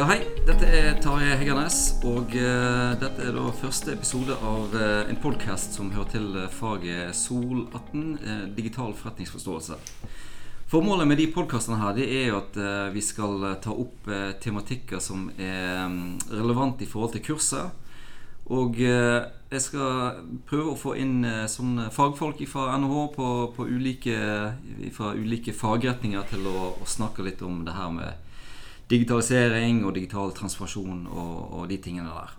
Ja, hei. Dette er Tarjei Heggernes, og uh, dette er da første episode av uh, en podkast som hører til eh, faget Sol 18, eh, digital forretningsforståelse. Formålet med de podkastene her, det er jo at vi skal ta opp tematikker som er um, relevant i forhold til kurset. Og jeg skal prøve å få inn sånne fagfolk fra NHH på, på ulike, fra ulike fagretninger til å, å snakke litt om det her med digitalisering og digital transformasjon og, og de tingene der.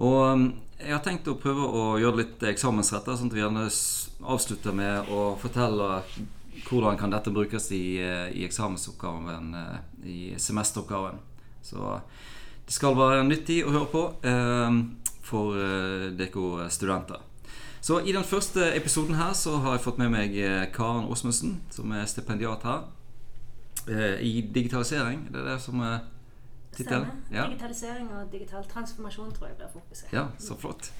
Og um, jeg har tenkt å prøve å gjøre det litt eksamensrettet, sånn at vi gjerne avslutter med å fortelle hvordan kan dette brukes i, eh, i eksamensoppgaven, eh, i semesteroppgaven. Så det skal være nyttig å høre på eh, for dere studenter. Så i den første episoden her så har jeg fått med meg Karen Åsmundsen, som er stipendiat her. Eh, I digitalisering, det er det som er tittelen? Stemmer. Ja. Digitalisering og digital transformasjon tror jeg blir fokuset. ja, så flott.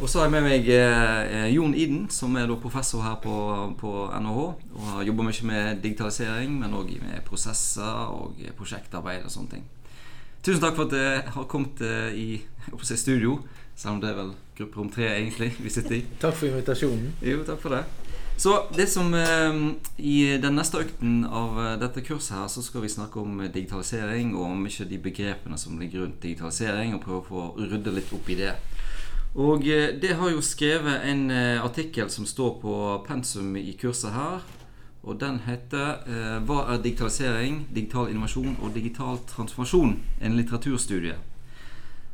Og så har jeg med meg eh, Jon Iden, som er da professor her på, på NHH. Og har jobba mye med digitalisering, men òg med prosesser og prosjektarbeid og sånne ting. Tusen takk for at jeg har kommet eh, i si studio, selv om det er vel grupperom tre egentlig vi sitter i. Takk for invitasjonen. Jo, takk for det. Så det som eh, I den neste økten av eh, dette kurset her så skal vi snakke om digitalisering og om ikke de begrepene som ligger rundt digitalisering, og prøve å få rydde litt opp i det. Og eh, det har jo skrevet en eh, artikkel som står på pensum i kurset her. Og den heter 'Hva er digitalisering, digital innovasjon og digital transformasjon?' En litteraturstudie.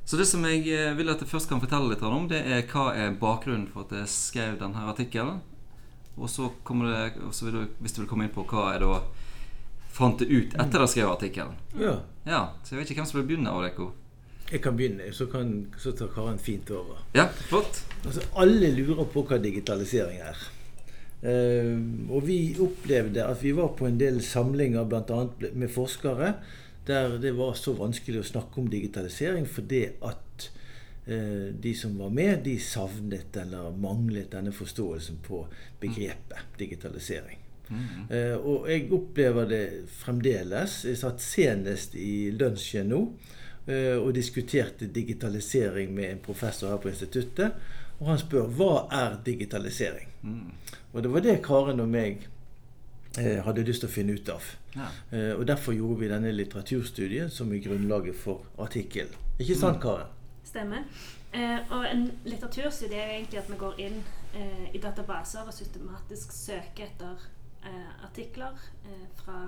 Så det som jeg vil at jeg først kan fortelle litt om, det er hva er bakgrunnen for at jeg skrev denne artikkelen. Og så kommer det, og så vil du, hvis du vil komme inn på hva jeg da fant det ut etter å ha skrevet artikkelen. Ja, Ja, Så jeg vet ikke hvem som vil begynne av dere. jeg kan begynne, så, kan, så tar Karen fint over. Ja, flott. Altså, alle lurer på hva digitalisering er. Uh, og vi opplevde at vi var på en del samlinger bl.a. med forskere der det var så vanskelig å snakke om digitalisering fordi at de som var med, de savnet eller manglet denne forståelsen på begrepet digitalisering. Eh, og jeg opplever det fremdeles. Jeg satt senest i lunsjen nå eh, og diskuterte digitalisering med en professor her på instituttet. Og han spør hva er digitalisering? Mm. Og det var det Karen og meg eh, hadde lyst til å finne ut av. Ja. Eh, og derfor gjorde vi denne litteraturstudien som er grunnlaget for artikkelen. Ikke sant, Karen? Stemmer. Eh, og en litteraturstudie er egentlig at vi går inn eh, i databaser og systematisk søker etter eh, artikler eh, fra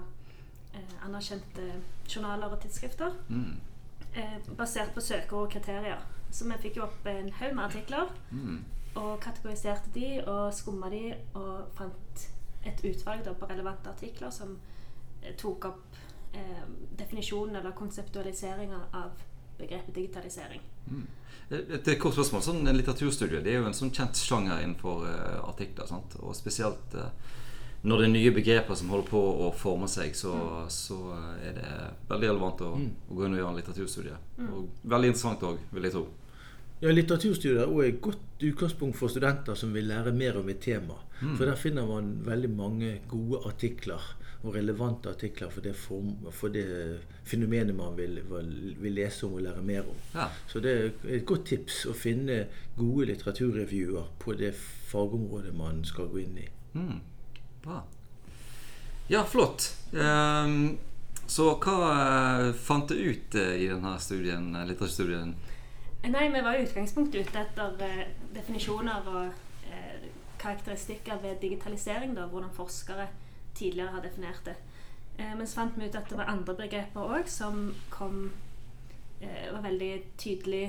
eh, anerkjente journaler og tidsskrifter. Mm. Eh, basert på søkeord og kriterier. Så vi fikk jo opp en haug med artikler. Mm. Og kategoriserte de og skumma de og fant et utvalg da, på relevante artikler som tok opp eh, definisjonen eller konseptualiseringa av begrepet digitalisering. Mm. Et et kort spørsmål. Sånn En litteraturstudie det er jo en sånn kjent sjanger innenfor uh, artikler. Sant? Og spesielt uh, når det er nye begreper som holder på å forme seg, så, så eh, er det veldig relevant å, Mm. å gå inn og gjøre en litteraturstudie. Mm. Og veldig interessant òg, vil jeg tro. Ja, Litteraturstudier er også et godt utgangspunkt for studenter som vil lære mer om et tema. Mm. For der finner man veldig mange gode artikler og relevante artikler for det, form, for det fenomenet man vil, vil, lese om og lære mer om. Ja. Så det er et godt tips å finne gode litteraturreviewer på det fagområdet man skal gå inn i. Mm. Bra. Ja, flott. Um, så hva eh, fant du ut eh, i denne studien, eh, litteraturstudien? Nei, vi var i utgangspunktet ute etter definisjoner og eh, karakteristikker ved digitalisering, da, hvordan forskere tidligere har definert det. Eh, men så fant vi ut at det var andre begreper òg som kom eh, var veldig tydelig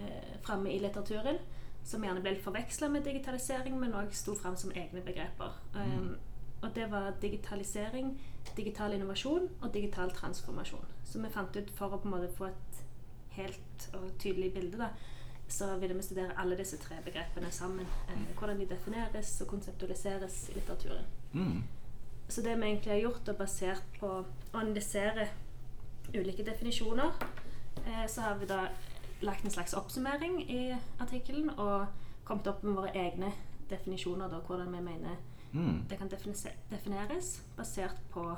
eh, framme i litteraturen. Som gjerne ble forveksla med digitalisering, men òg sto fram som egne begreper. Um, og det var digitalisering, digital innovasjon og digital transformasjon. Så vi fant ut for å på en måte få et helt og tydelig bilde, da, så ville vi studere alle disse tre begrepene sammen. Eh, hvordan de defineres og konseptualiseres i litteraturen. Mm. Så det vi egentlig har gjort, er basert på å analysere ulike definisjoner, eh, så har vi da lagt en slags oppsummering i artikkelen og kommet opp med våre egne definisjoner, da, hvordan vi mener Mm. det kan defineres, basert på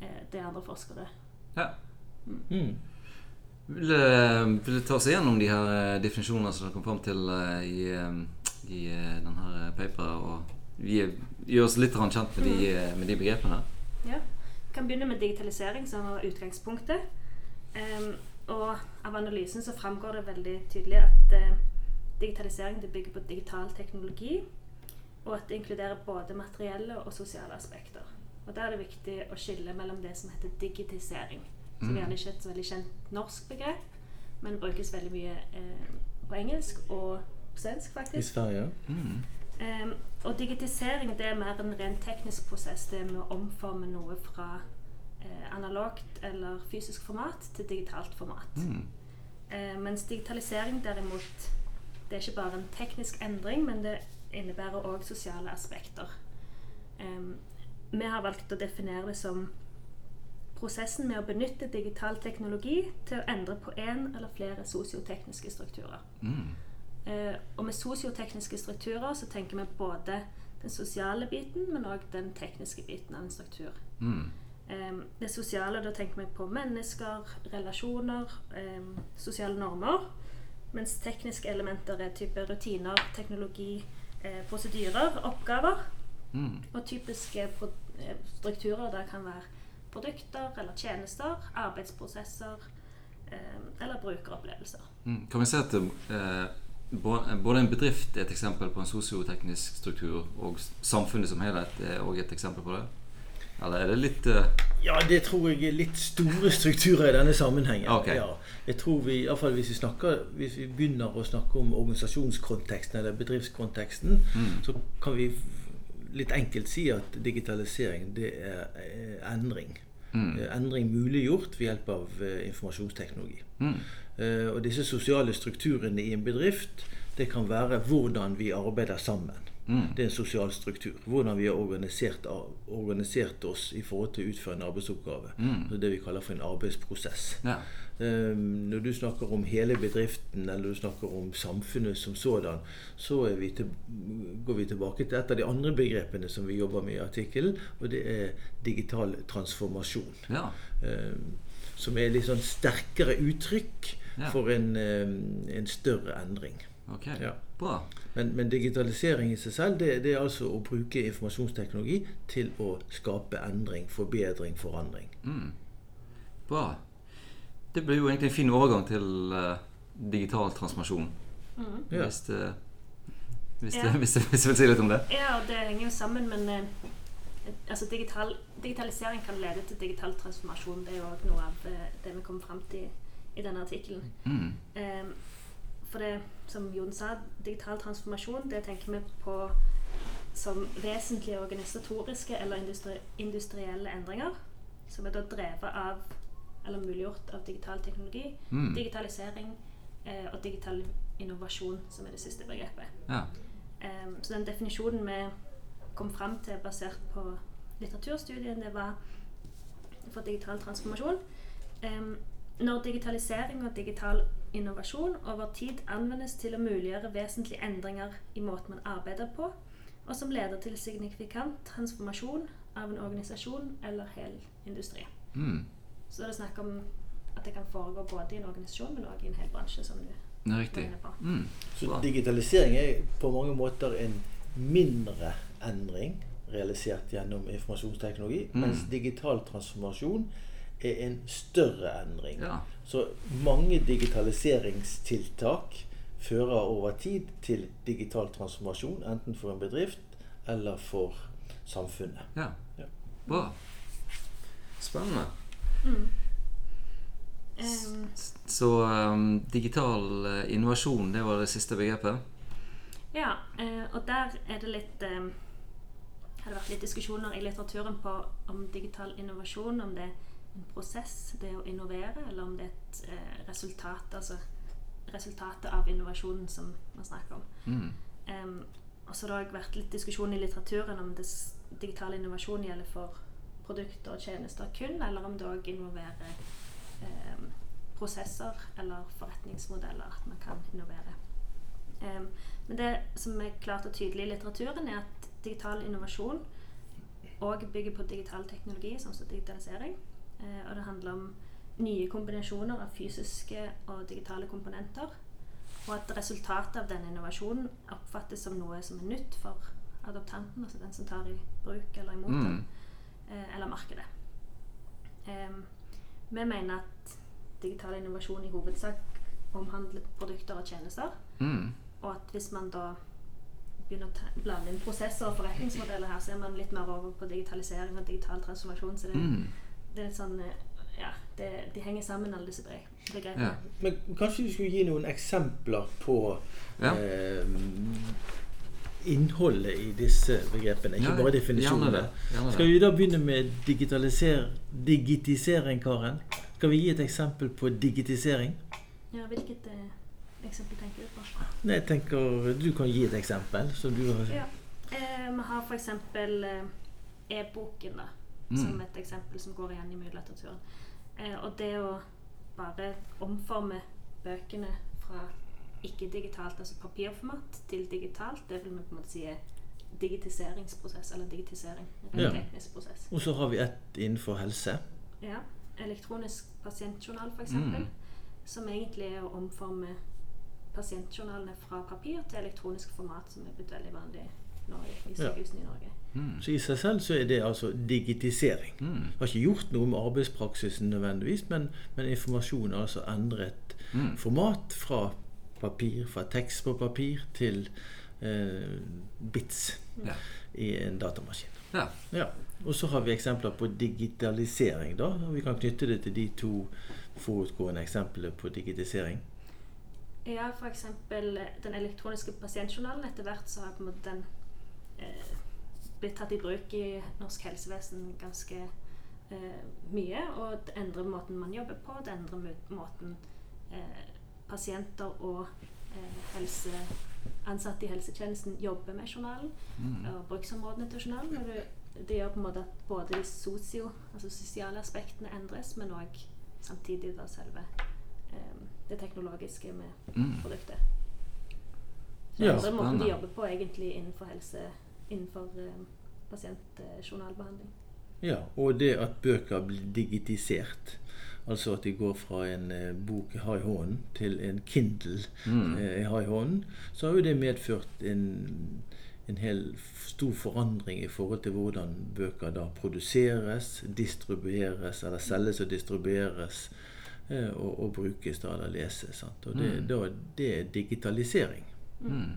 eh, det andre forskere Ja. Mm. Vil, eh, vil du ta oss igjennom de her definisjonene som dere kom fram til i, i denne paperen? Og gi oss litt kjent med de, eh, med de begrepene? Ja. Vi kan begynne med digitalisering, som var utgangspunktet. Um, og av analysen så framgår det veldig tydelig at uh, digitalisering det bygger på digital teknologi, og at det inkluderer både materielle og sosiale aspekter. Og Da er det viktig å skille mellom det som heter digitisering, som Mm. gjerne ikke er et så veldig kjent norsk begrep, men brukes veldig mye eh, på engelsk og på svensk, I faktisk. Sverige. Mm. Em, og digitisering det er mer en ren teknisk prosess. Det er med å omforme noe fra eh, analogt eller fysisk format til digitalt format. Mm. Eh, mens digitalisering derimot det er ikke bare en teknisk endring, men det innebærer òg sosiale aspekter. Um, vi har valgt å definere det som prosessen med å benytte digital teknologi til å endre på én eller flere sosiotekniske strukturer. Mm. Eh, og med sosiotekniske strukturer så tenker vi både den sosiale biten, men òg den tekniske biten av en struktur. Mm. Eh, det sosiale, da tenker vi på mennesker, relasjoner, eh, sosiale normer. Mens tekniske elementer er type rutiner, teknologi, eh, prosedyrer, oppgaver. Mm. Og typiske eh, strukturer der kan være produkter eller tjenester, arbeidsprosesser eh, eller brukeropplevelser. Mm. Kan vi si at eh, bå- både en bedrift er et eksempel på en sosioteknisk struktur, og samfunnet som helhet er òg et eksempel på det? Eller er det litt uh... Ja, det tror jeg er litt store strukturer i denne sammenhengen. Okay. Ja, jeg tror vi, i fall hvis vi, snakker, hvis vi begynner å snakke om organisasjonskonteksten eller bedriftskonteksten, Mm. så kan vi litt enkelt si at digitalisering det er eh, endring. Mm. Eh, Endring muliggjort ved hjelp av eh, informasjonsteknologi. Mm. Eh, Og disse sosiale strukturene i en bedrift, det kan være hvordan vi arbeider sammen. Mm. Det er en sosial struktur. Hvordan vi har organisert, organisert oss i forhold til å utføre en arbeidsoppgave. Mm. Det er det vi kaller for en arbeidsprosess. Ja. Eh, Når du snakker om hele bedriften eller du snakker om samfunnet som sådan, så vi til, går vi tilbake til et av de andre begrepene som vi jobber med i artikkelen, og det er digital transformasjon. ja. Eh, Som er litt sånn sterkere uttrykk Ja. for en, eh, en større endring. Ok. Ja. Bra. Men, men digitalisering i seg selv, det, det er altså å bruke informasjonsteknologi til å skape endring, forbedring, forandring. Mm. Bra. Det blir jo egentlig en fin overgang til uh, digital transformasjon. Mm. Ja. Hvis, det, hvis, Ja. det, hvis, det, hvis du vil si litt om det. Ja, og det henger jo sammen, men uh, altså digital, digitalisering kan lede til digital transformasjon. Det er jo også noe av eh, det vi kommer fram til i denne artikkelen. Mm. Eh, for det, som Jon sa, digital transformasjon, det tenker vi på som vesentlige organisatoriske eller industri industrielle endringer, som er da drevet av, eller muliggjort av digital teknologi, Mm. digitalisering eh, og digital innovasjon, som er det siste begrepet. Ja. Um, så den definisjonen vi kom fram til basert på litteraturstudien, det var for digital transformasjon. Um, når digitalisering og digital innovasjon over tid anvendes til å muliggjøre vesentlige endringer i måten man arbeider på, og som leder til signifikant transformasjon av en organisasjon eller hel industri. Mm. Så er snakk om at det kan foregå både i en organisasjon, men også i en hel bransje, som du er riktig. på. Mm. Så digitalisering er på mange måter en mindre endring realisert gjennom informasjonsteknologi, Mm. mens digital transformasjon er en større endring. Ja. Så mange digitaliseringstiltak fører over tid til digital transformasjon, enten for en bedrift eller for samfunnet. ja. Ja. Bra. Spennende. Mm. Um, Så um, digital uh, innovasjon, det var det siste begrepet? Ja, uh, og der er det litt um, har det vært litt diskusjoner i litteraturen på om digital innovasjon om det er en prosess, det å innovere, eller om det er et eh, resultat, altså resultatet av innovasjonen som man snakker om. Mm. Um, og så har det også vært litt diskusjon i litteraturen om det digital innovasjon gjelder for produkter og tjenester kun, eller om det òg involverer em, prosesser eller forretningsmodeller at man kan innovere. Um, men det som er klart og tydelig i litteraturen, er at digital innovasjon òg bygger på digital teknologi, sånn som digitalisering. Eh, og det handler om nye kombinasjoner av fysiske og digitale komponenter. Og at resultatet av denne innovasjonen oppfattes som noe som er nytt for adoptanten, altså den som tar i bruk eller imot Mm. den, eh, eller markedet. Em, vi mener at digital innovasjon i hovedsak omhandler produkter og tjenester. Mm. Og at hvis man da begynner å blande inn prosesser og forretningsmodeller her, så er man litt mer over på digitalisering og digital transformasjon. Så det, Mm. Det er sånn eh, Ja, det, de henger sammen, alle disse begrepene. Ja. Men kanskje du skulle gi noen eksempler på Ja. eh, innholdet i disse begrepene, ikke Ja, bare Gjerne definisjonene. det. Gjerne Skal vi da begynne med digitaliser digitisering, Karen? Skal vi gi et eksempel på digitisering? Ja, Hvilket eh, eksempel tenker du på? Nei, jeg tenker Du kan gi et eksempel. Som du har Ja. Eh, vi har f.eks. Eh, e-boken, da, Mm. som et eksempel som går igjen i mye litteraturen. Eh, og det å bare omforme bøkene fra ikke-digitalt, altså papirformat, til digitalt, det vil vi på en måte si er digitiseringsprosess, eller digitisering. En Ja. teknisk prosess. Og så har vi ett innenfor helse. Ja. Elektronisk pasientjournal, f.eks. Mm. Som egentlig er å omforme pasientjournalene fra papir til elektronisk format, som er blitt veldig vanlig Norge, i Ja. sykehusene i Norge. Mm. Så i seg selv så er det altså digitisering. Mm. Har ikke gjort noe med arbeidspraksisen nødvendigvis, men, men informasjon har altså endret Mm. format fra papir, fra tekst på papir til eh, bits Ja. i en datamaskin. ja. Ja. Og så har vi eksempler på digitalisering. da, og Vi kan knytte det til de to forutgående eksemplene på digitisering. Ja, f.eks. den elektroniske pasientjournalen. Etter hvert så har på en måte den eh, blitt tatt i bruk i norsk helsevesen ganske eh, mye. Og det endrer måten man jobber på. Det endrer måten eh, pasienter og eh, helse, ansatte i helsetjenesten jobber med journalen. Mm. Og bruksområdene til journalen. Og det, det gjør på en måte at både de sosio, altså sosiale aspektene endres, men òg samtidig da selve eh, det teknologiske med Mm. produktet. Ja, Så andre måten de jobber på egentlig innenfor helse, innenfor eh, pasientjournalbehandling. Ja, Og det at bøker blir digitisert. Altså at de går fra en eh, bok jeg har i hånden, til en Kindle Mm. eh, jeg har i hånden, så har jo det medført en, en hel stor forandring i forhold til hvordan bøker da produseres, distribueres, eller selges og distribueres, eh, og, og brukes da, eller leses. Sant? Og det, Mm. da, det er digitalisering. Mm.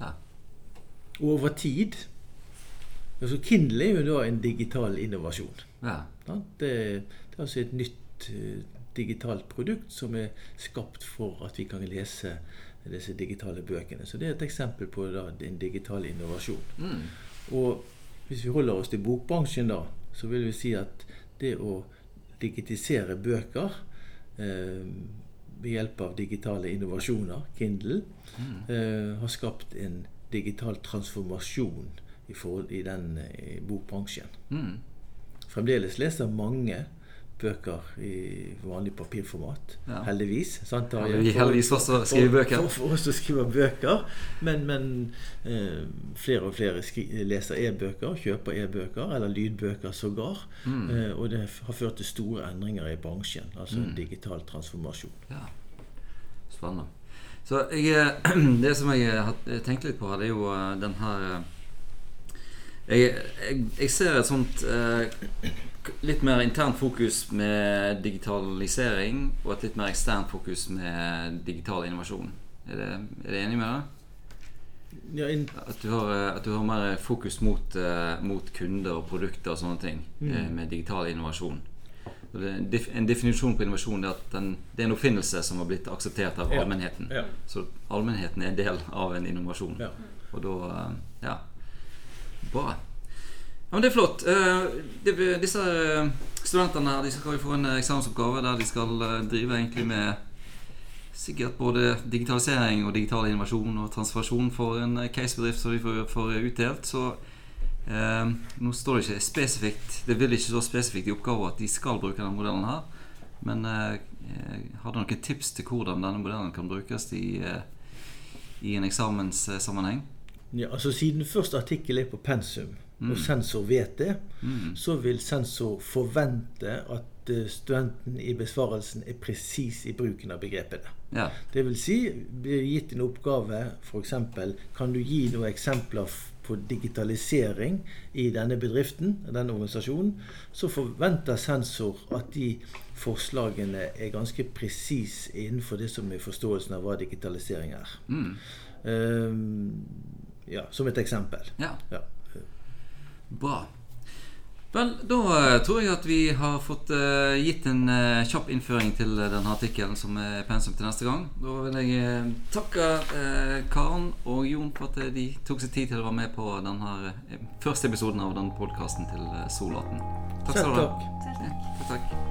Ja. Og over tid altså Kindle er jo da en digital innovasjon. ja. Det, det er altså et nytt eh, digitalt produkt som er skapt for at vi kan lese disse digitale bøkene. Så det er et eksempel på da, en digital innovasjon. Mm. Og hvis vi holder oss til bokbransjen, da, så vil vi si at det å digitisere bøker eh, ved hjelp av digitale innovasjoner, Kindle, Mm. eh, har skapt en digital transformasjon i, forhold, i den eh, bokbransjen. Mm. Fremdeles leser mange bøker i vanlig papirformat. Ja. Heldigvis. Sant, For- heldigvis også skriver bøker. For, for for også skriver bøker. Men, men eh, flere og flere leser e-bøker, kjøper e-bøker, eller lydbøker sågar. Mm. Eh, og det har ført til store endringer i bransjen. Altså Mm. digital transformasjon. Ja. Spennende. Så jeg, eh, det som jeg har tenkt litt på, her, det er jo eh, den her eh, jeg, jeg, jeg ser et sånt eh, litt mer internt fokus med digitalisering og et litt mer eksternt fokus med digital innovasjon. Er det, er det enig med deg? Ja, At du har, eh, at du har mer fokus mot, eh, mot kunder og produkter og sånne ting eh, med digital innovasjon. En definisjon på innovasjon er at den, det er en oppfinnelse som har blitt akseptert av Ja. allmennheten. ja. Så allmennheten er en del av en innovasjon. Ja. Og da eh, Ja. Bra. Ja, men det er flott. Eh, det, disse eh, studentene de skal jo få en eksamensoppgave der de skal drive egentlig med sikkert både digitalisering og digital innovasjon og transformasjon for en casebedrift som de får, får utdelt. Så eh, nå står det ikke spesifikt Det vil ikke så spesifikt i oppgaven at de skal bruke denne modellen her. Men eh, har du noen tips til hvordan denne modellen kan brukes i, eh, i en eksamenssammenheng? Ja, altså Siden første artikkel er på pensum, og sensor vet det, så vil sensor forvente at eh, studenten i besvarelsen er presis i bruken av begrepene. Ja. Det vil si, blir gitt en oppgave, f.eks. kan du gi noen eksempler på digitalisering i denne bedriften, denne organisasjonen, så forventer sensor at de forslagene er ganske presis innenfor det som er forståelsen av hva digitalisering er. Mm. Um, ja, som et eksempel. ja. Ja. Bra. Vel, da eh, tror jeg at vi har fått uh, gitt en uh, kjapp innføring til uh, denne artikkelen som er pensum til neste gang. Da vil jeg takke Karen og Jon for at de tok seg tid til å være med på denne første episoden av denne podkasten til Solaten. Sol 18. Takk skal du ha. takk. Selv takk. Takk.